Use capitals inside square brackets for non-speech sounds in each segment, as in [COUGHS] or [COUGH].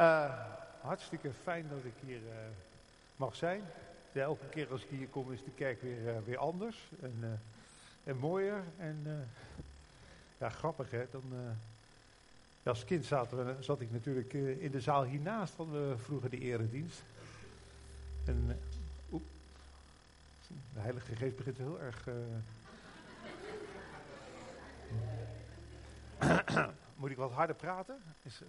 Uh, hartstikke fijn dat ik hier uh, mag zijn. Elke keer als ik hier kom is de kerk weer, uh, weer anders en, en mooier. En ja, grappig hè. Dan, als kind zat, zat ik natuurlijk in de zaal hiernaast van vroeger de eredienst. En oep, de Heilige Geest begint heel erg... [COUGHS] Moet ik wat harder praten? Is,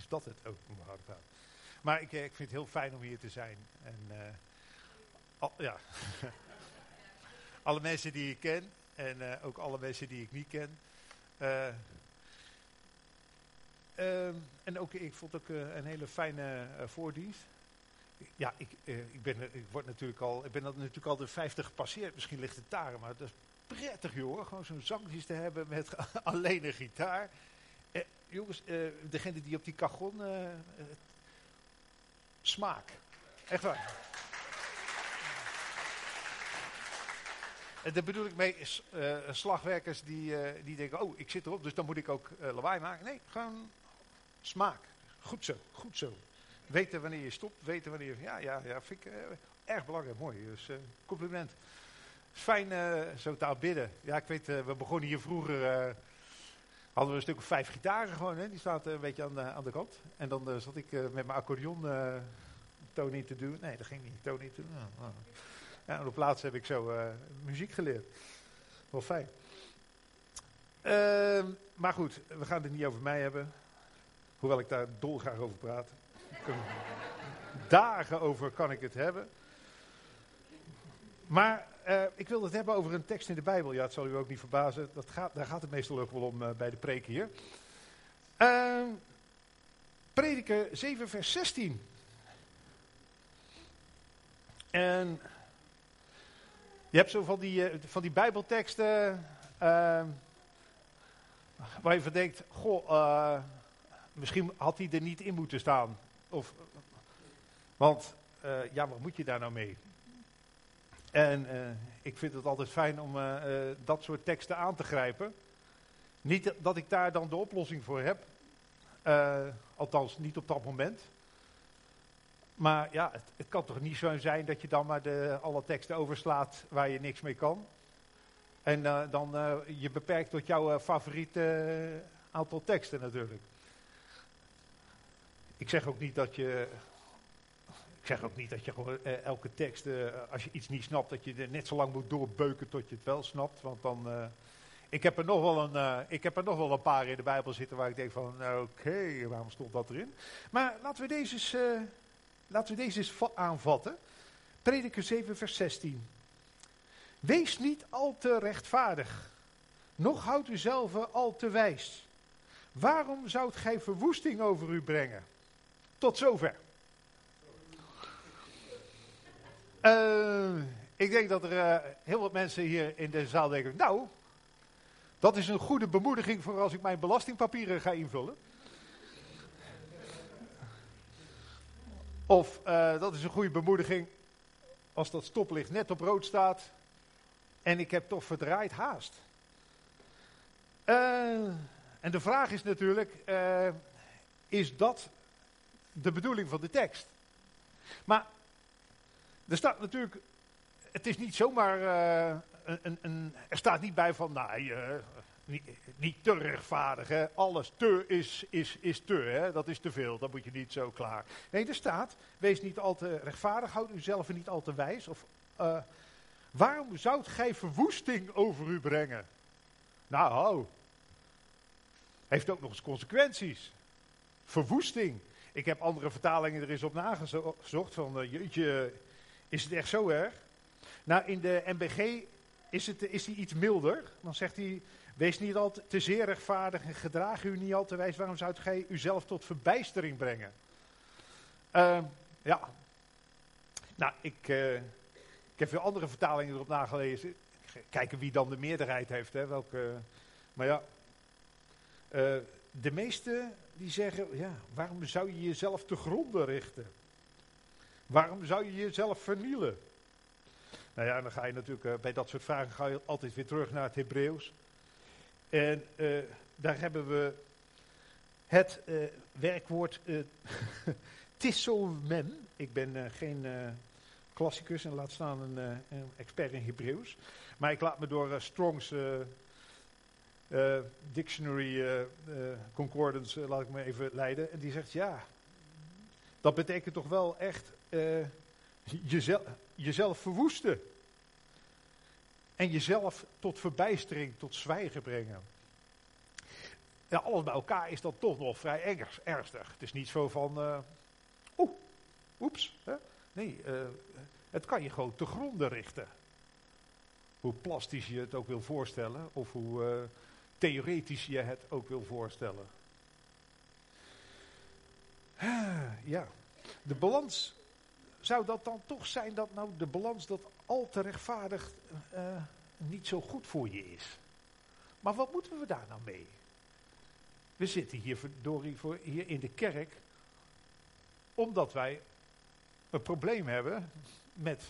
is dat het ook? Harder praten. Maar ik, eh, ik vind het heel fijn om hier te zijn. En al, ja. [LAUGHS] alle mensen die ik ken en uh, ook alle mensen die ik niet ken. Ehm, en ook, ik vond ook een hele fijne voordienst. Ja, ik, ik, ben, ik, word natuurlijk al, ik ben natuurlijk al de 50 gepasseerd. Misschien ligt het daar, maar dat is prettig, joh. Gewoon zo'n zangjes te hebben met [LAUGHS] alleen een gitaar. Jongens, eh, degene die op die kagon... Eh, eh smaak. Echt waar. En daar bedoel ik mee uh, slagwerkers die, uh, die denken, oh, ik zit erop, dus dan moet ik ook uh, lawaai maken. Nee, gewoon smaak. Goed zo, goed zo. Weten wanneer je stopt, weten wanneer. Ja, ja, ja, vind ik erg belangrijk, mooi. Dus compliment. Fijn uh, zo te bidden. Ja, ik weet, uh, we begonnen hier vroeger, uh, hadden we een stuk of vijf gitaren gewoon, hè? die zaten een beetje aan de, aan de kant. En dan zat ik met mijn accordeon Tony te doen. Nee, dat ging niet, Tony te doen. Oh, oh. Ja, en op plaats heb ik zo muziek geleerd. Wel fijn. Ehm, maar goed, we gaan het niet over mij hebben. Hoewel ik daar dolgraag over praat. Dagen over kan ik het hebben. Maar uh, ik wil het hebben over een tekst in de Bijbel. Ja, het zal u ook niet verbazen. Dat gaat, daar gaat het meestal ook wel om uh, bij de preken hier. Uh, Prediker 7, vers 16. En je hebt zo van die, uh, van die Bijbelteksten. Ehm, waar je van denkt: Goh, misschien had hij er niet in moeten staan. Of, want ja, wat moet je daar nou mee? En uh, ik vind het altijd fijn om uh, uh, dat soort teksten aan te grijpen. Niet dat ik daar dan de oplossing voor heb. althans, niet op dat moment. Maar ja, het, het, kan toch niet zo zijn dat je dan maar de, alle teksten overslaat waar je niks mee kan. En dan je beperkt tot jouw favoriete aantal teksten natuurlijk. Ik zeg ook niet dat je zeg ook niet dat je gewoon eh, elke tekst, eh, als je iets niet snapt, dat je er net zo lang moet doorbeuken tot je het wel snapt. Want dan, uh, ik, heb er nog wel een, ik heb er nog wel een paar in de Bijbel zitten waar ik denk van, oké, waarom stond dat erin? Maar laten we deze eens, laten we deze eens aanvatten. Prediker 7 vers 16. Wees niet al te rechtvaardig, nog houdt u zelf al te wijs. Waarom zoudt gij verwoesting over u brengen? Tot zover. Uh, ik denk dat er uh, heel wat mensen hier in deze zaal denken, nou, dat is een goede bemoediging voor als ik mijn belastingpapieren ga invullen. Of uh, dat is een goede bemoediging als dat stoplicht net op rood staat en ik heb toch verdraaid haast. en de vraag is natuurlijk, is dat de bedoeling van de tekst? Maar er staat natuurlijk, het is niet zomaar, uh, een, een, er staat niet bij van, nou, uh, niet, niet, te rechtvaardig, alles te is, is, is te, hè. dat is te veel, dat moet je niet zo klaar. Nee, er staat, wees niet al te rechtvaardig, houd uzelf niet al te wijs. Of, uh, waarom zoudt gij verwoesting over u brengen? Nou, heeft ook nog eens consequenties. Verwoesting. Ik heb andere vertalingen er eens op nagezocht van, jeetje, is het echt zo erg? Nou, in de MBG is, het, is hij iets milder. Dan zegt hij, wees niet al te zeer rechtvaardig en gedraag u niet al te wijs. Waarom zou gij uzelf tot verbijstering brengen? Uh, ja. Nou, ik, uh, ik heb veel andere vertalingen erop nagelezen. Kijken wie dan de meerderheid heeft. Hè, welke, maar ja, uh, de meesten die zeggen, ja, waarom zou je jezelf te gronden richten? Waarom zou je jezelf vernielen? Nou ja, dan ga je natuurlijk uh, bij dat soort vragen ga je altijd weer terug naar het Hebreeuws. En uh, daar hebben we het uh, werkwoord [LAUGHS] uh, tissomem. Ik ben geen klassicus en laat staan een, een, expert in Hebreeuws. Maar ik laat me door Strong's Dictionary Concordance laat ik me even leiden. En die zegt ja, dat betekent toch wel echt jezelf, jezelf verwoesten. En jezelf tot verbijstering, tot zwijgen brengen. Ja, alles bij elkaar is dat toch nog vrij ernstig. Het is niet zo van, uh, oeh, oeps. Hè? Nee, uh, het kan je gewoon te gronden richten. Hoe plastisch je het ook wil voorstellen, of hoe theoretisch je het ook wil voorstellen. Ja, de balans, zou dat dan toch zijn dat nou de balans dat al te rechtvaardig niet zo goed voor je is? Maar wat moeten we daar nou mee? We zitten hier, voor, hier in de kerk omdat wij een probleem hebben met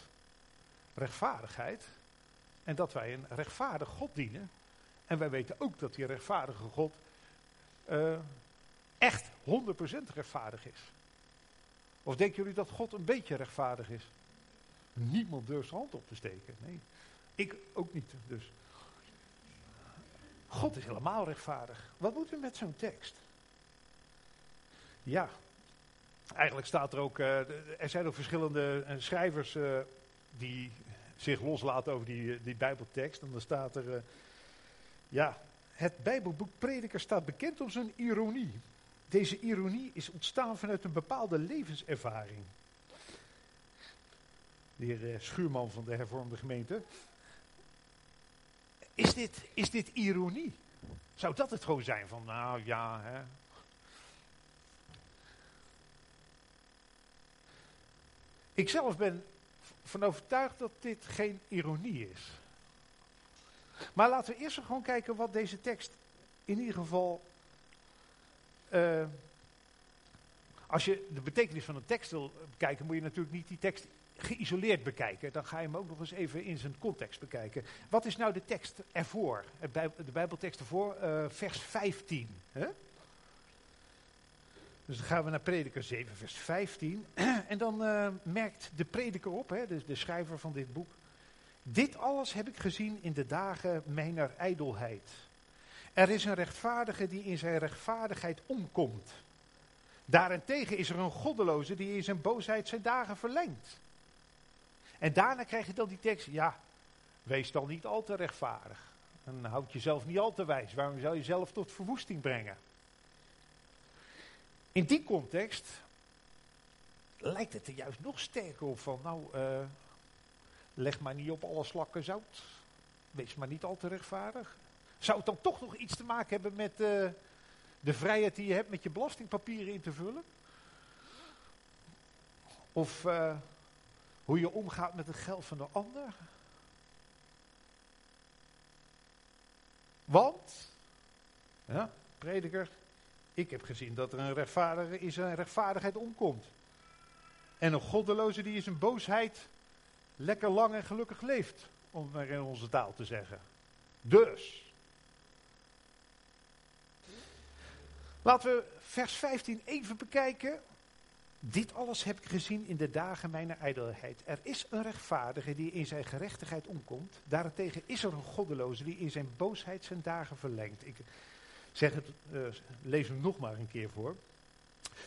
rechtvaardigheid. En dat wij een rechtvaardig God dienen. En wij weten ook dat die rechtvaardige God uh, echt 100% rechtvaardig is. Of denken jullie dat God een beetje rechtvaardig is? Niemand durft zijn hand op te steken. Nee, ik ook niet. Dus God is helemaal rechtvaardig. Wat moeten we met zo'n tekst? Ja, eigenlijk staat er ook, uh, er zijn ook verschillende uh, schrijvers uh, die zich loslaten over die, die Bijbeltekst. En dan staat er, ja, het Bijbelboek Prediker staat bekend om zijn ironie. Deze ironie is ontstaan vanuit een bepaalde levenservaring. De heer Schuurman van de hervormde gemeente, is dit, is dit ironie? Zou dat het gewoon zijn van, nou ja, hè? Ik zelf ben van overtuigd dat dit geen ironie is. Maar laten we eerst gewoon kijken wat deze tekst in ieder geval. Uh, als je de betekenis van een tekst wil bekijken, moet je natuurlijk niet die tekst geïsoleerd bekijken, dan ga je hem ook nog eens even in zijn context bekijken. Wat is nou de tekst ervoor? De Bijbeltekst ervoor, uh, vers 15. Hè? Dus dan gaan we naar Prediker 7, vers 15. [CLEARS THROAT] en dan uh, merkt de prediker op, hè, dus de schrijver van dit boek. Dit alles heb ik gezien in de dagen mijner ijdelheid. Er is een rechtvaardige die in zijn rechtvaardigheid omkomt. Daarentegen is er een goddeloze die in zijn boosheid zijn dagen verlengt. En daarna krijg je dan die tekst, ja, wees dan niet al te rechtvaardig. En houd jezelf niet al te wijs. Waarom zou je jezelf tot verwoesting brengen? In die context lijkt het er juist nog sterker op van, nou, uh, leg maar niet op alle slakken zout. Wees maar niet al te rechtvaardig. Zou het dan toch nog iets te maken hebben met uh, de vrijheid die je hebt met je belastingpapieren in te vullen? Of uh, hoe je omgaat met het geld van de ander. Want, ja, prediker, ik heb gezien dat er een rechtvaardige in zijn rechtvaardigheid omkomt. En een goddeloze die in zijn boosheid lekker lang en gelukkig leeft, om maar in onze taal te zeggen. Dus. Laten we vers 15 even bekijken. Dit alles heb ik gezien in de dagen mijner ijdelheid. Er is een rechtvaardige die in zijn gerechtigheid omkomt. Daarentegen is er een goddeloze die in zijn boosheid zijn dagen verlengt. Ik zeg het, uh, lees hem nog maar een keer voor.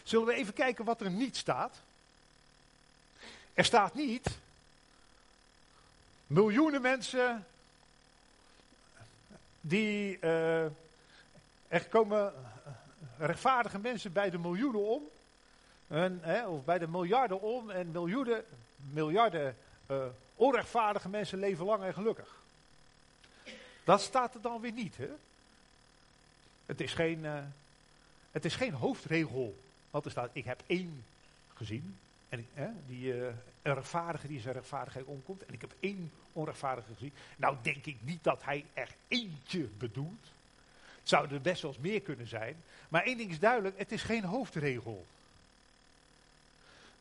Zullen we even kijken wat er niet staat? Er staat niet. Miljoenen mensen die. Uh, er komen rechtvaardige mensen bij de miljoenen om hè, of bij de miljarden om en miljoenen, miljarden uh, onrechtvaardige mensen leven lang en gelukkig. Dat staat er dan weer niet. Hè? Het, is geen, uh, het is geen hoofdregel. Want er staat, ik heb één gezien. En, hè, die, uh, een rechtvaardige die zijn rechtvaardigheid omkomt. En ik heb één onrechtvaardige gezien. Nou denk ik niet dat hij er eentje bedoelt. Zouden er best wel eens meer kunnen zijn. Maar één ding is duidelijk, het is geen hoofdregel.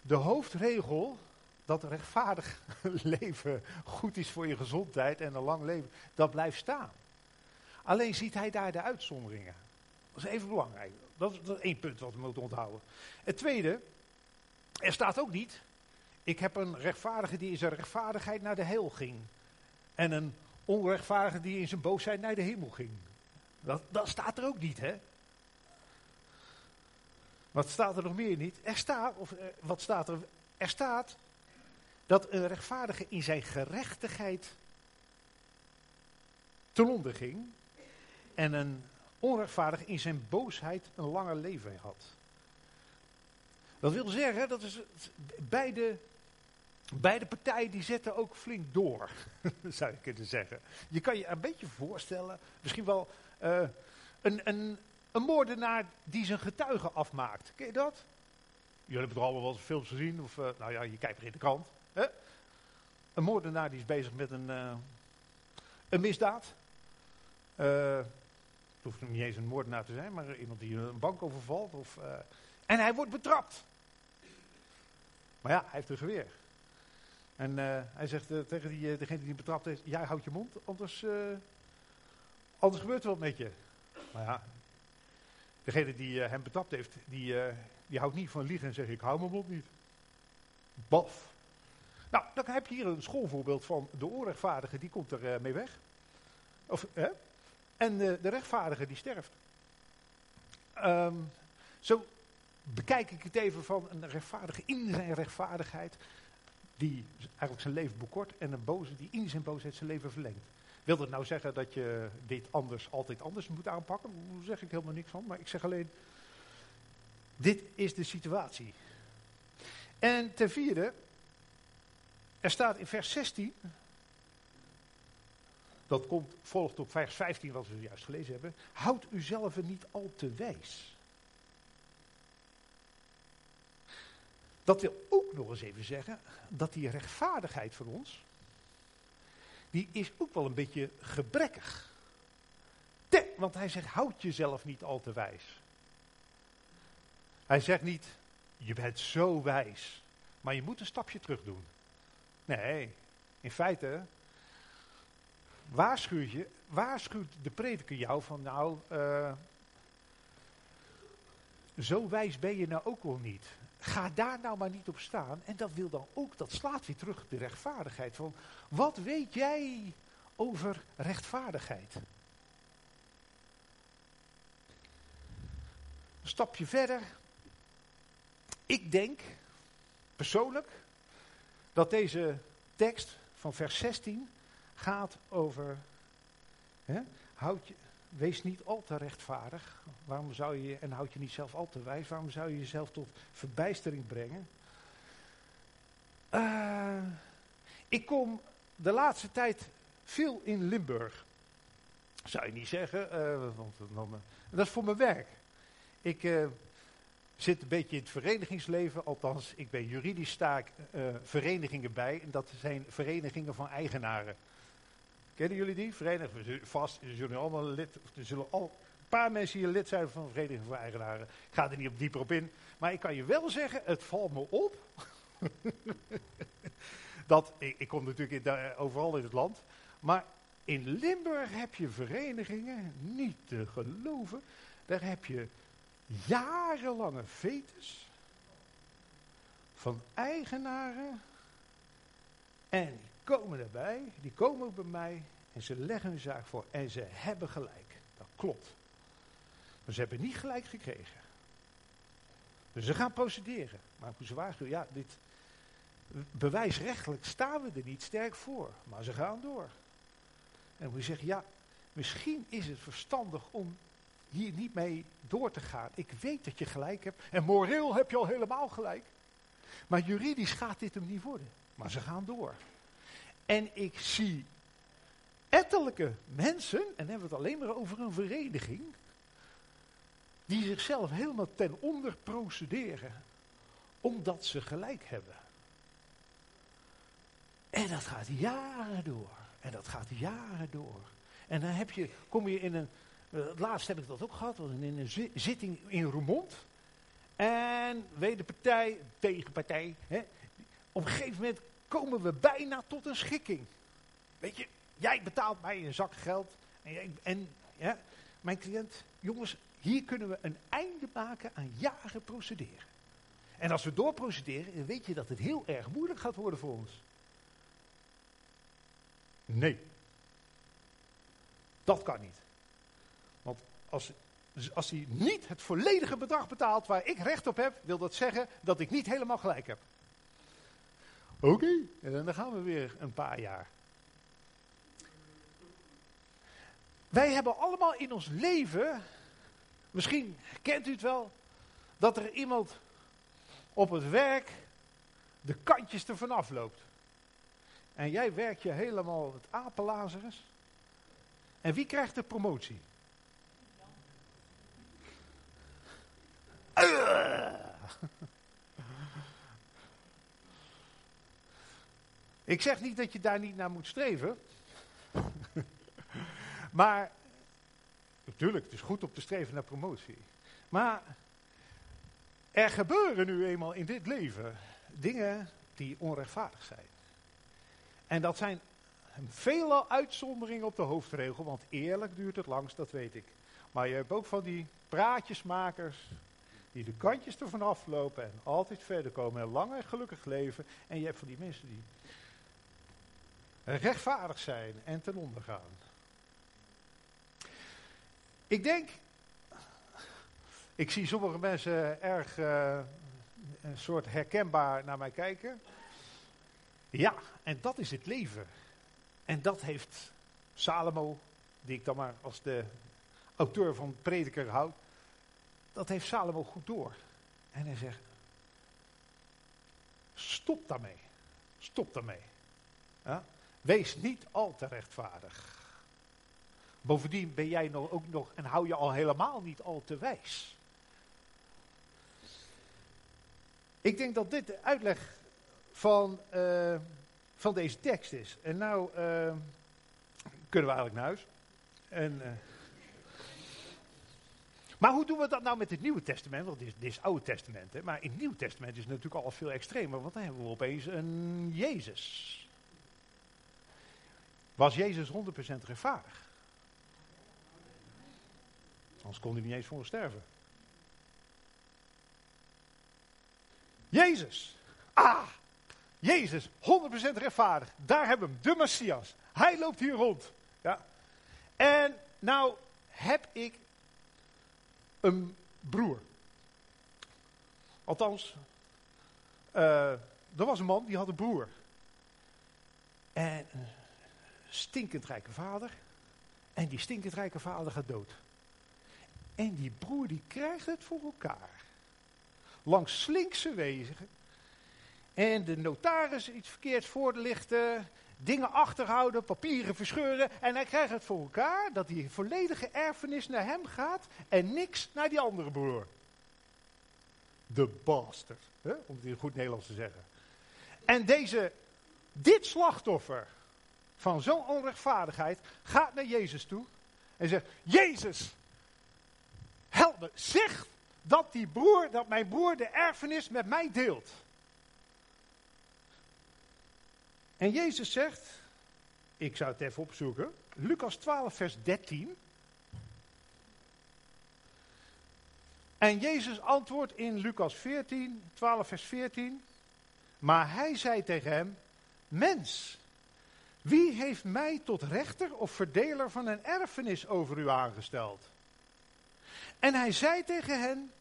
De hoofdregel dat rechtvaardig [LAUGHS] leven goed is voor je gezondheid en een lang leven, dat blijft staan. Alleen ziet hij daar de uitzonderingen. Dat is even belangrijk. Dat, is één punt wat we moeten onthouden. Het tweede, er staat ook niet, ik heb een rechtvaardige die in zijn rechtvaardigheid naar de hel ging. En een onrechtvaardige die in zijn boosheid naar de hemel ging. Dat, dat staat er ook niet, hè? Wat staat er nog meer niet? Er staat, of eh, wat staat er? Er staat dat een rechtvaardige in zijn gerechtigheid ten onder ging. En een onrechtvaardige in zijn boosheid een langer leven had. Dat wil zeggen, dat is beide, beide partijen die zetten ook flink door, [LAUGHS] zou je kunnen zeggen. Je kan je een beetje voorstellen, misschien wel uh, een, een, moordenaar die zijn getuigen afmaakt. Ken je dat? Jullie hebben er allemaal wel eens films gezien, of uh, nou ja, je kijkt er in de krant. Hè? Een moordenaar die is bezig met een, uh, een misdaad. Het hoeft niet eens een moordenaar te zijn, maar iemand die een bank overvalt. Of, en hij wordt betrapt. Maar ja, hij heeft een geweer. En hij zegt tegen die, degene die betrapt heeft, jij houdt je mond, anders, anders gebeurt er wat met je. Maar ja, degene die hem betrapt heeft, die, die houdt niet van liegen en zegt ik hou mijn mond niet. Baf. Nou, dan heb je hier een schoolvoorbeeld van de onrechtvaardige, die komt er uh, mee weg. Of, hè? En de rechtvaardige die sterft. Um, zo bekijk ik het even van een rechtvaardige in zijn rechtvaardigheid, die eigenlijk zijn leven bekort, en een boze die in zijn boosheid zijn leven verlengt. Wil dat nou zeggen dat je dit anders, altijd anders moet aanpakken? Daar zeg ik helemaal niks van, maar ik zeg alleen, dit is de situatie. En ten vierde, er staat in vers 16, dat komt, volgt op vers 15 wat we juist gelezen hebben, houd uzelf niet al te wijs. Dat wil ook nog eens even zeggen dat die rechtvaardigheid voor ons, die is ook wel een beetje gebrekkig. Te, want hij zegt, houd jezelf niet al te wijs. Hij zegt niet, je bent zo wijs, maar je moet een stapje terug doen. Nee, in feite waarschuwt, je, waarschuwt de prediker jou van nou, uh, zo wijs ben je nou ook wel niet. Ga daar nou maar niet op staan. En dat wil dan ook, dat slaat weer terug op de rechtvaardigheid. Van, wat weet jij over rechtvaardigheid? Een stapje verder. Ik denk, persoonlijk, dat deze tekst van vers 16 gaat over, hè, houd je, wees niet al te rechtvaardig. Waarom zou je, en houd je niet zelf al te wijs, waarom zou je jezelf tot verbijstering brengen? Uh, ik kom de laatste tijd veel in Limburg. Zou je niet zeggen, dan, dat is voor mijn werk. Ik, uh, zit een beetje in het verenigingsleven, althans ik ben juridisch sta uh, verenigingen bij en dat zijn verenigingen van eigenaren. Kennen jullie die? Verenigingen, vast, er zullen allemaal lid, er zullen al een paar mensen hier lid zijn van een vereniging van eigenaren. Ik ga er niet op dieper op in, maar ik kan je wel zeggen, het valt me op. [LAUGHS] dat, ik, ik, kom natuurlijk overal in het land, maar in Limburg heb je verenigingen, niet te geloven, daar heb je jarenlange fetus van eigenaren. En komen erbij, die komen ook bij mij en ze leggen hun zaak voor en ze hebben gelijk. Dat klopt. Maar ze hebben niet gelijk gekregen. Dus ze gaan procederen. Maar ik moet waarschuwen, ja, dit bewijsrechtelijk staan we er niet sterk voor. Maar ze gaan door. En dan moet je zeggen, ja, misschien is het verstandig om hier niet mee door te gaan. Ik weet dat je gelijk hebt. En moreel heb je al helemaal gelijk. Maar juridisch gaat dit hem niet worden. Maar ze gaan door. En ik zie ettelijke mensen, en dan hebben we het alleen maar over een vereniging, die zichzelf helemaal ten onder procederen, omdat ze gelijk hebben. En dat gaat jaren door. En dat gaat jaren door. En dan heb je, kom je in een uh, laatst heb ik dat ook gehad, in een zitting in Roermond. En wederpartij, tegenpartij. Hè, op een gegeven moment komen we bijna tot een schikking. Weet je, jij betaalt mij een zak geld. En, en ja, mijn cliënt, jongens, hier kunnen we een einde maken aan jaren procederen. En als we doorprocederen, weet je dat het heel erg moeilijk gaat worden voor ons. Nee. Dat kan niet. Want als, als hij niet het volledige bedrag betaalt waar ik recht op heb, wil dat zeggen dat ik niet helemaal gelijk heb. Oké, en dan gaan we weer een paar jaar. Wij hebben allemaal in ons leven, misschien kent u het wel, dat er iemand op het werk de kantjes ervan afloopt. En jij werkt je helemaal het apenlazerus. En wie krijgt de promotie? [LAUGHS] Ik zeg niet dat je daar niet naar moet streven. [LAUGHS] maar, natuurlijk, het is goed om te streven naar promotie. Maar er gebeuren nu eenmaal in dit leven dingen die onrechtvaardig zijn. En dat zijn vele uitzonderingen op de hoofdregel, want eerlijk duurt het langst, dat weet ik. Maar je hebt ook van die praatjesmakers die de kantjes ervan aflopen en altijd verder komen en lang en gelukkig leven. En je hebt van die mensen die rechtvaardig zijn en ten onder gaan. Ik denk, ik zie sommige mensen erg uh, een soort herkenbaar naar mij kijken. Ja, en dat is het leven. En dat heeft Salomo, die ik dan maar als de auteur van Prediker houd, dat heeft Salomo goed door. En hij zegt, stop daarmee. Stop daarmee. Ja? Wees niet al te rechtvaardig. Bovendien ben jij nog, ook nog en hou je al helemaal niet al te wijs. Ik denk dat dit de uitleg van, uh, van deze tekst is. En nou uh, kunnen we eigenlijk naar huis. En, uh, maar hoe doen we dat nou met het Nieuwe Testament? Want dit is, dit is het Oude Testament. Hè? Maar in het Nieuwe Testament is het natuurlijk al veel extremer. Want dan hebben we opeens een Jezus. Was Jezus 100% rechtvaardig? Anders kon hij niet eens voor sterven. Jezus. Ah, Jezus, 100% rechtvaardig. Daar hebben we hem, de Messias. Hij loopt hier rond. Ja. En nou heb ik een broer. Althans, uh, er was een man die had een broer. En een stinkend rijke vader. En die stinkend rijke vader gaat dood. En die broer die krijgt het voor elkaar. Langs slinkse wegen. En de notaris iets verkeerds voorlichten. Dingen achterhouden, papieren verscheuren. En hij krijgt het voor elkaar dat die volledige erfenis naar hem gaat. En niks naar die andere broer. De bastard. Hè? Om het in goed Nederlands te zeggen. En deze, dit slachtoffer van zo'n onrechtvaardigheid gaat naar Jezus toe. En zegt, Jezus, help me. Zeg dat die broer, dat mijn broer de erfenis met mij deelt. En Jezus zegt, ik zou het even opzoeken, Lucas 12, vers 13. En Jezus antwoordt in Lucas 14, 12, vers 14. Maar hij zei tegen hem: Mens, wie heeft mij tot rechter of verdeler van een erfenis over u aangesteld? En hij zei tegen hen: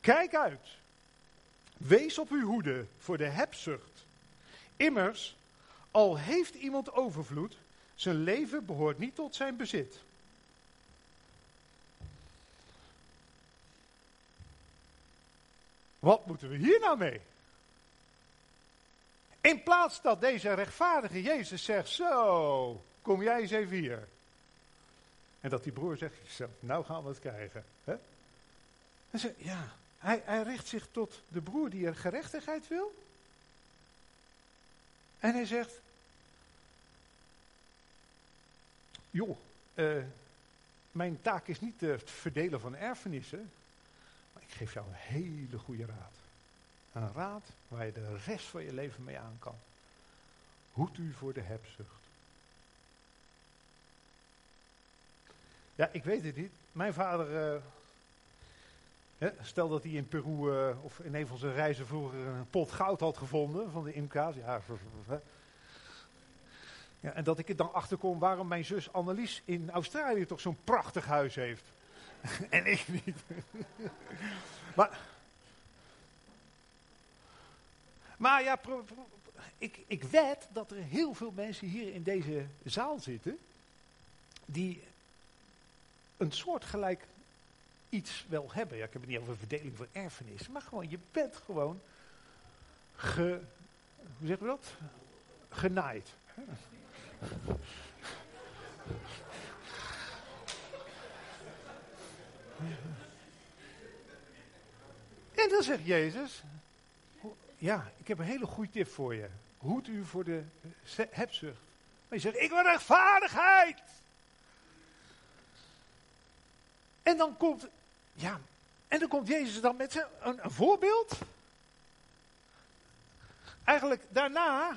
Kijk uit, wees op uw hoede voor de hebzucht. Immers, al heeft iemand overvloed, zijn leven behoort niet tot zijn bezit. Wat moeten we hier nou mee? In plaats dat deze rechtvaardige Jezus zegt, zo, kom jij eens even hier. En dat die broer zegt, nou gaan we het krijgen. Hè? Zegt, ja, hij, hij richt zich tot de broer die er gerechtigheid wil. En hij zegt, joh, uh, mijn taak is niet het verdelen van erfenissen, maar ik geef jou een hele goede raad. Een raad waar je de rest van je leven mee aan kan. Hoed u voor de hebzucht. Ja, ik weet het niet. Mijn vader uh, stel dat hij in Peru uh, of in een van zijn reizen vroeger een pot goud had gevonden van de Imka's. Ja, ja, en dat ik er dan achterkom waarom mijn zus Annelies in Australië toch zo'n prachtig huis heeft. [LAUGHS] en ik niet. [LAUGHS] maar, maar ja, ik, ik weet dat er heel veel mensen hier in deze zaal zitten. die een soortgelijk iets wel hebben. Ja, ik heb het niet over verdeling van erfenis. Maar gewoon, je bent gewoon ge, hoe zeggen we dat? Genaaid. En dan zegt Jezus, ja, ik heb een hele goede tip voor je. Hoed u voor de hebzucht. Maar je zegt, ik wil rechtvaardigheid. En dan komt, ja, en dan komt Jezus dan met een, voorbeeld. Eigenlijk daarna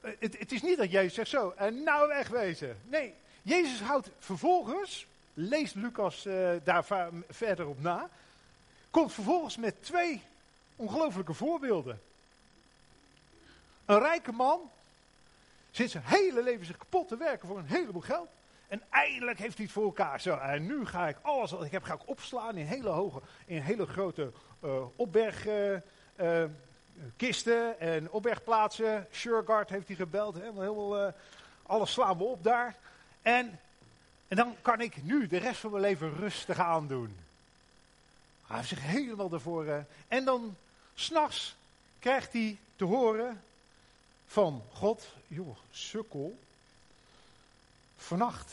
eh, het, het, is niet dat Jezus zegt zo, en nou wegwezen. Nee, Jezus houdt vervolgens, leest Lucas uh, daar verder op na, komt vervolgens met twee ongelofelijke voorbeelden. Een rijke man zit zijn hele leven zich kapot te werken voor een heleboel geld. En eindelijk heeft hij het voor elkaar. Zo, en nu ga ik alles wat ik heb ga ik opslaan in hele hoge, in hele grote uh, opberg, uh, kisten en opbergplaatsen. Sureguard heeft hij gebeld. Helemaal, helemaal, alles slaan we op daar. En, en dan kan ik nu de rest van mijn leven rustig aandoen. Hij heeft zich helemaal ervoor. En dan, s'nachts, krijgt hij te horen van God. Joh, sukkel. Vannacht,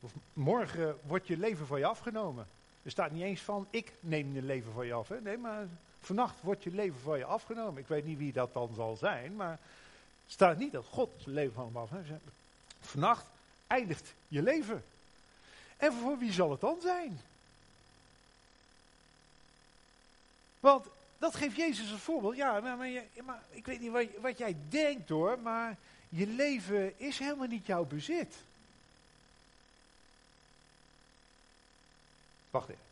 of morgen, wordt je leven van je afgenomen. Er staat niet eens van, ik neem je leven van je af. Nee, maar Vannacht wordt je leven van je afgenomen. Ik weet niet wie dat dan zal zijn, maar het staat niet dat God zijn leven van hem afneemt. Vannacht eindigt je leven. En voor wie zal het dan zijn? Want dat geeft Jezus als voorbeeld. Ja, maar, maar, maar ik weet niet wat, wat, jij denkt hoor, maar je leven is helemaal niet jouw bezit. Wacht even.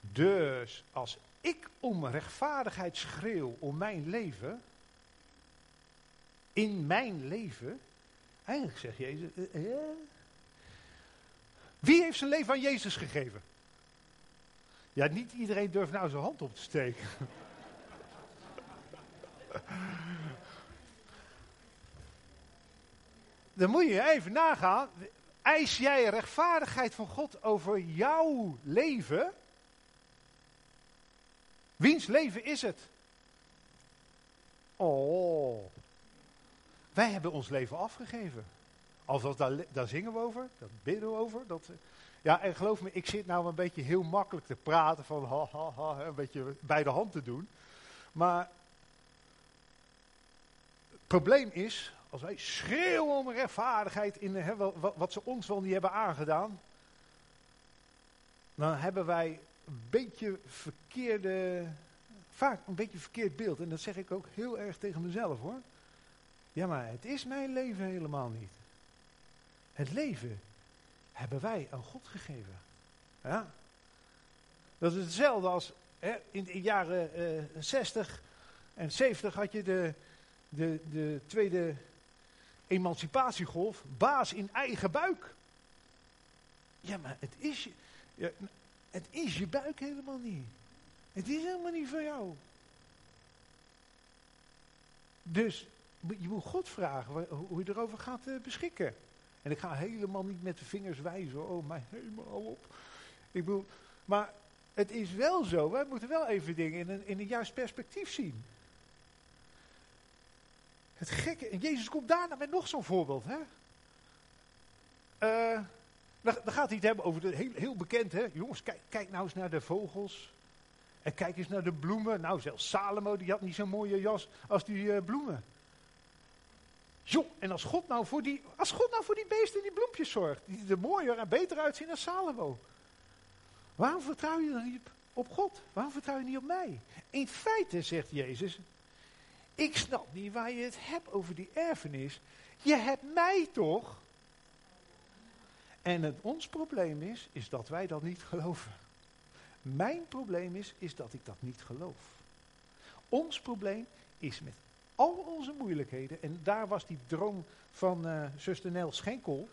Dus als ik om rechtvaardigheid schreeuw om mijn leven, in mijn leven, eigenlijk zegt Jezus, eh, eh, wie heeft zijn leven aan Jezus gegeven? Ja, niet iedereen durft nou zijn hand op te steken. Dan moet je even nagaan. Eis jij rechtvaardigheid van God over jouw leven? Wiens leven is het? Oh. Wij hebben ons leven afgegeven. Althans, daar, daar zingen we over, daar bidden we over. Dat, ja, en geloof me, ik zit nou een beetje heel makkelijk te praten van ha, ha, ha, een beetje bij de hand te doen. Maar het probleem is, als wij schreeuwen om rechtvaardigheid in hè, wat, ze ons wel niet hebben aangedaan, dan hebben wij een beetje verkeerde, vaak een beetje verkeerd beeld. En dat zeg ik ook heel erg tegen mezelf hoor. Ja, maar het is mijn leven helemaal niet. Het leven hebben wij aan God gegeven. Ja? Dat is hetzelfde als hè, in de jaren uh, eh, 60 en 70 had je de, de, de tweede emancipatiegolf, baas in eigen buik. Ja, maar het is. Ja, het is je buik helemaal niet. Het is helemaal niet van jou. Dus je moet God vragen hoe je erover gaat eh, beschikken. En ik ga helemaal niet met de vingers wijzen, oh, maar helemaal op. Ik bedoel, maar het is wel zo, wij moeten wel even dingen in een, in een juist perspectief zien. Het gekke, en Jezus komt daarna met nog zo'n voorbeeld, hè. Uh, dan, gaat hij het hebben over, de, heel, heel bekend hè, jongens, kijk, kijk nou eens naar de vogels. En kijk eens naar de bloemen. Nou, zelfs Salomo, die had niet zo'n mooie jas als die uh, bloemen. Jo, en als God, nou voor die, als God nou voor die beesten en die bloempjes zorgt, die er mooier en beter uitzien dan Salomo. Waarom vertrouw je dan niet op God? Waarom vertrouw je niet op mij? In feite, zegt Jezus, ik snap niet waar je het hebt over die erfenis. Je hebt mij toch? En het, ons probleem is, is dat wij dat niet geloven. Mijn probleem is, is dat ik dat niet geloof. Ons probleem is met al onze moeilijkheden, en daar was die droom van uh, zuster Schenkel.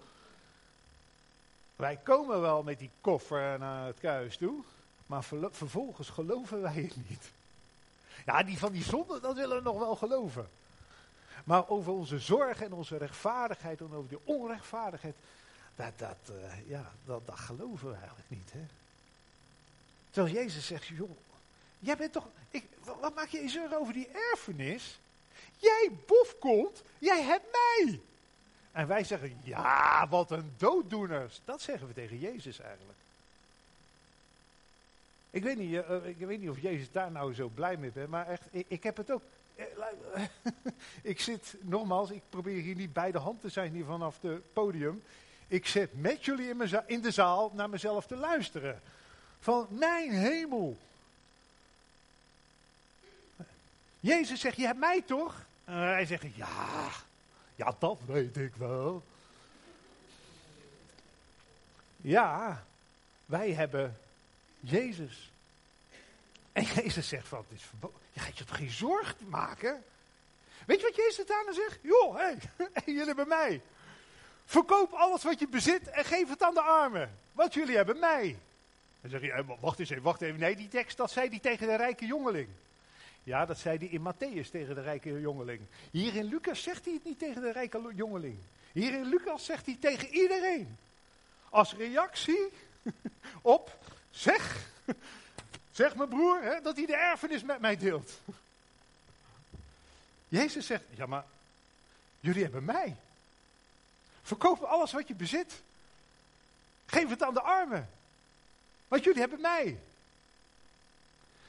Wij komen wel met die koffer naar het kuis toe, maar vervolgens geloven wij het niet. Ja, die van die zonde, dat willen we nog wel geloven. Maar over onze zorg en onze rechtvaardigheid en over die onrechtvaardigheid, dat, dat, uh, ja, dat, dat geloven we eigenlijk niet. Hè? Terwijl Jezus zegt, joh, jij bent toch, ik, wat maak je je zorgen over die erfenis? Jij komt, jij hebt mij. En wij zeggen, ja, wat een dooddoeners. Dat zeggen we tegen Jezus eigenlijk. Ik weet niet, uh, ik weet niet of Jezus daar nou zo blij mee bent, maar echt, ik, ik heb het ook. Eh, [LAUGHS] ik zit, nogmaals, ik probeer hier niet bij de hand te zijn hier vanaf het podium. Ik zit met jullie in, in de zaal naar mezelf te luisteren. Van mijn hemel. Jezus zegt, je hebt mij toch? En wij zeggen, ja, ja, dat weet ik wel. Ja, wij hebben Jezus. En Jezus zegt van, het is verboden. Je gaat je toch geen zorgen maken? Weet je wat Jezus daarna zegt? Joh, hé, [LAUGHS] hey, jullie hebben mij. Verkoop alles wat je bezit en geef het aan de armen. Want jullie hebben mij. Dan zeg je, wacht eens even, wacht even. Nee, die tekst, dat zei hij tegen de rijke jongeling. Ja, dat zei hij in Matthäus tegen de rijke jongeling. Hier in Lucas zegt hij het niet tegen de rijke jongeling. Hier in Lucas zegt hij tegen iedereen. Als reactie [LAUGHS] op, zeg, [LAUGHS] zeg mijn broer, hè, dat hij de erfenis met mij deelt. Jezus zegt, ja maar, jullie hebben mij. Verkoop alles wat je bezit. Geef het aan de armen. Want jullie hebben mij.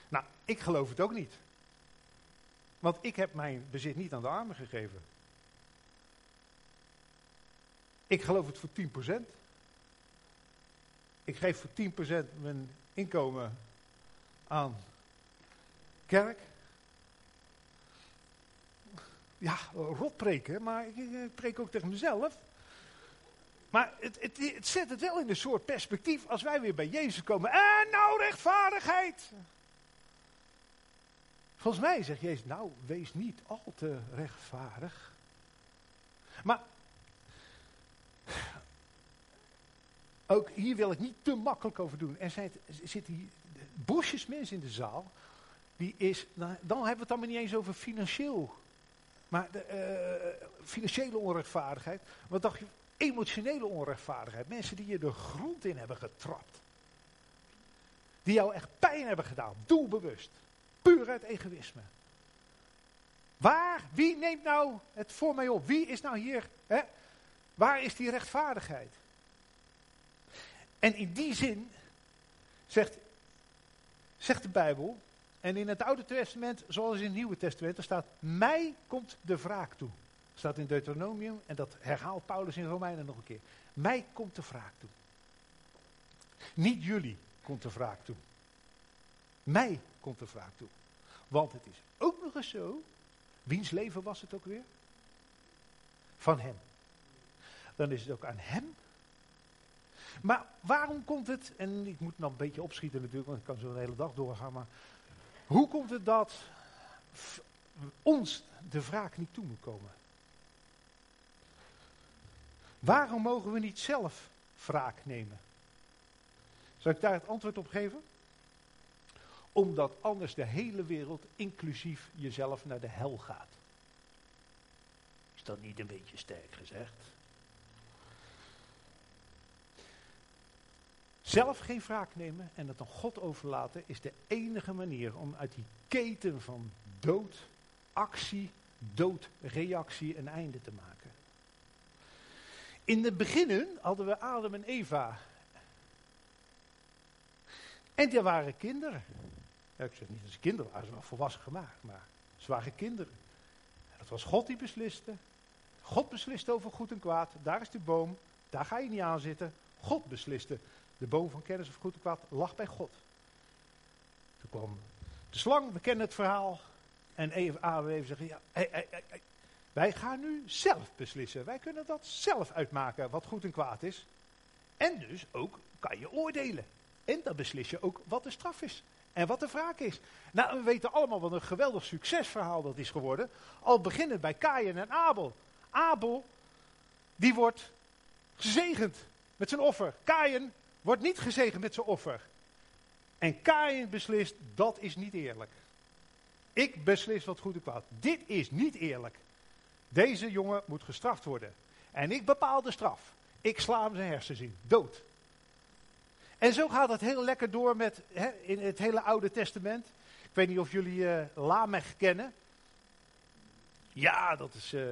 Nou, ik geloof het ook niet. Want ik heb mijn bezit niet aan de armen gegeven. Ik geloof het voor 10%. Ik geef voor 10% mijn inkomen aan kerk. Ja, rotpreken, maar ik, ik preek ook tegen mezelf. Maar het, het, het, zet het wel in een soort perspectief als wij weer bij Jezus komen. En nou rechtvaardigheid. Volgens mij zegt Jezus, nou wees niet al te rechtvaardig. Maar ook hier wil ik niet te makkelijk over doen. Er zitten hier bosjes mensen in de zaal. Die is, nou, dan hebben we het dan niet eens over financieel. Maar de, uh, financiële onrechtvaardigheid. Wat dacht je? Emotionele onrechtvaardigheid. Mensen die je de grond in hebben getrapt. Die jou echt pijn hebben gedaan. Doelbewust. Puur uit egoïsme. Waar, wie neemt nou het voor mij op? Wie is nou hier, hè? waar is die rechtvaardigheid? En in die zin zegt, zegt de Bijbel, en in het Oude Testament, zoals in het Nieuwe Testament, er staat, mij komt de wraak toe. Staat in Deuteronomium en dat herhaalt Paulus in Romeinen nog een keer. Mij komt de wraak toe. Niet jullie komt de wraak toe. Mij komt de wraak toe. Want het is ook nog eens zo, wiens leven was het ook weer? Van hem. Dan is het ook aan hem. Maar waarom komt het, en ik moet nog een beetje opschieten natuurlijk, want ik kan zo een hele dag doorgaan, maar hoe komt het dat ons de wraak niet toe moet komen? Waarom mogen we niet zelf wraak nemen? Zal ik daar het antwoord op geven? Omdat anders de hele wereld, inclusief jezelf, naar de hel gaat. Is dat niet een beetje sterk gezegd? Zelf geen wraak nemen en het aan God overlaten is de enige manier om uit die keten van dood, actie, doodreactie een einde te maken. In het begin hadden we Adam en Eva. En die waren kinderen. Ja, ik zeg niet ze kinderen waren, ze waren volwassen gemaakt, maar ze waren kinderen. En dat was God die besliste. God besliste over goed en kwaad. Daar is de boom, daar ga je niet aan zitten. God besliste. De boom van kennis of goed en kwaad lag bij God. Toen kwam de slang, we kennen het verhaal. En Eva, even zeggen, ja, wij gaan nu zelf beslissen. Wij kunnen dat zelf uitmaken wat goed en kwaad is. En dus ook kan je oordelen. En dan beslis je ook wat de straf is. En wat de wraak is. Nou, we weten allemaal wat een geweldig succesverhaal dat is geworden. Al beginnend bij Kain en Abel. Abel, die wordt gezegend met zijn offer. Kain wordt niet gezegend met zijn offer. En Kain beslist, dat is niet eerlijk. Ik beslis wat goed en kwaad. Dit is niet eerlijk. Deze jongen moet gestraft worden. En ik bepaal de straf. Ik sla hem zijn hersens in. Dood. En zo gaat het heel lekker door met hè, in het hele Oude Testament. Ik weet niet of jullie uh, Lamech kennen. Ja, dat is. Uh,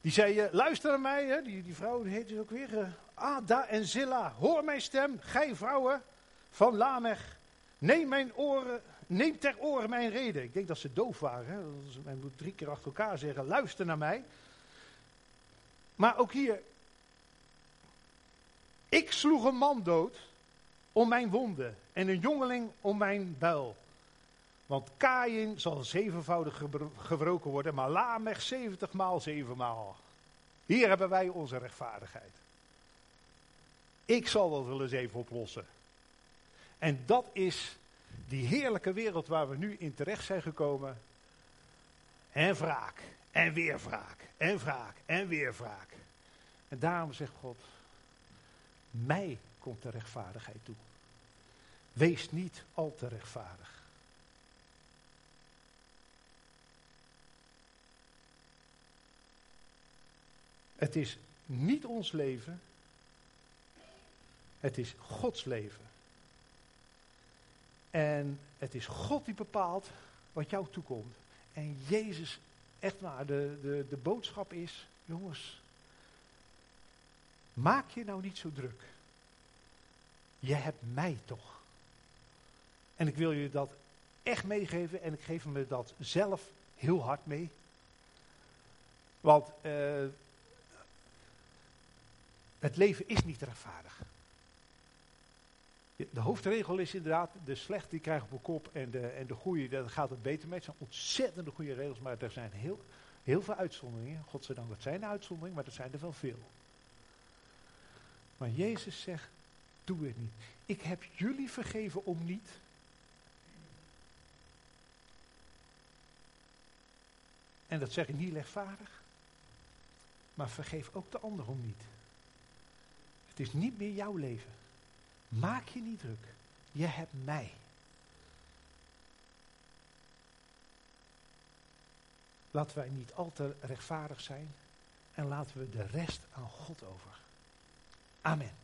die zei: uh, luister naar mij. Hè, die, die vrouw die heet dus ook weer. Ada en Zilla. Hoor mijn stem, gij vrouwen van Lamech. Neem, mijn oren, neem ter oren mijn reden. Ik denk dat ze doof waren. Men moet drie keer achter elkaar zeggen: luister naar mij. Maar ook hier. Ik sloeg een man dood om mijn wonden en een jongeling om mijn buil. Want Kain zal zevenvoudig gebroken worden, maar Lamech zeventigmaal zevenmaal. Hier hebben wij onze rechtvaardigheid. Ik zal dat wel eens even oplossen. En dat is die heerlijke wereld waar we nu in terecht zijn gekomen. En wraak, en weer wraak, en wraak, en weer wraak. En daarom zegt God, mij komt de rechtvaardigheid toe. Wees niet al te rechtvaardig. Het is niet ons leven, het is Gods leven. En het is God die bepaalt wat jou toekomt. En Jezus, echt waar, de, de, de boodschap is, jongens, maak je nou niet zo druk. Je hebt mij toch. En ik wil je dat echt meegeven en ik geef me dat zelf heel hard mee. Want uh, het leven is niet rechtvaardig. De hoofdregel is inderdaad, de slechte die krijgen op een kop en de, en de goede, daar gaat het beter mee. Het zijn ontzettende goede regels, maar er zijn heel, heel veel uitzonderingen. Godzijdank, dat zijn uitzonderingen, maar er zijn er wel veel. Maar Jezus zegt, doe het niet. Ik heb jullie vergeven om niet. En dat zeg ik niet rechtvaardig. Maar vergeef ook de ander om niet. Het is niet meer jouw leven. Maak je niet druk. Je hebt mij. Laten wij niet al te rechtvaardig zijn en laten we de rest aan God over. Amen.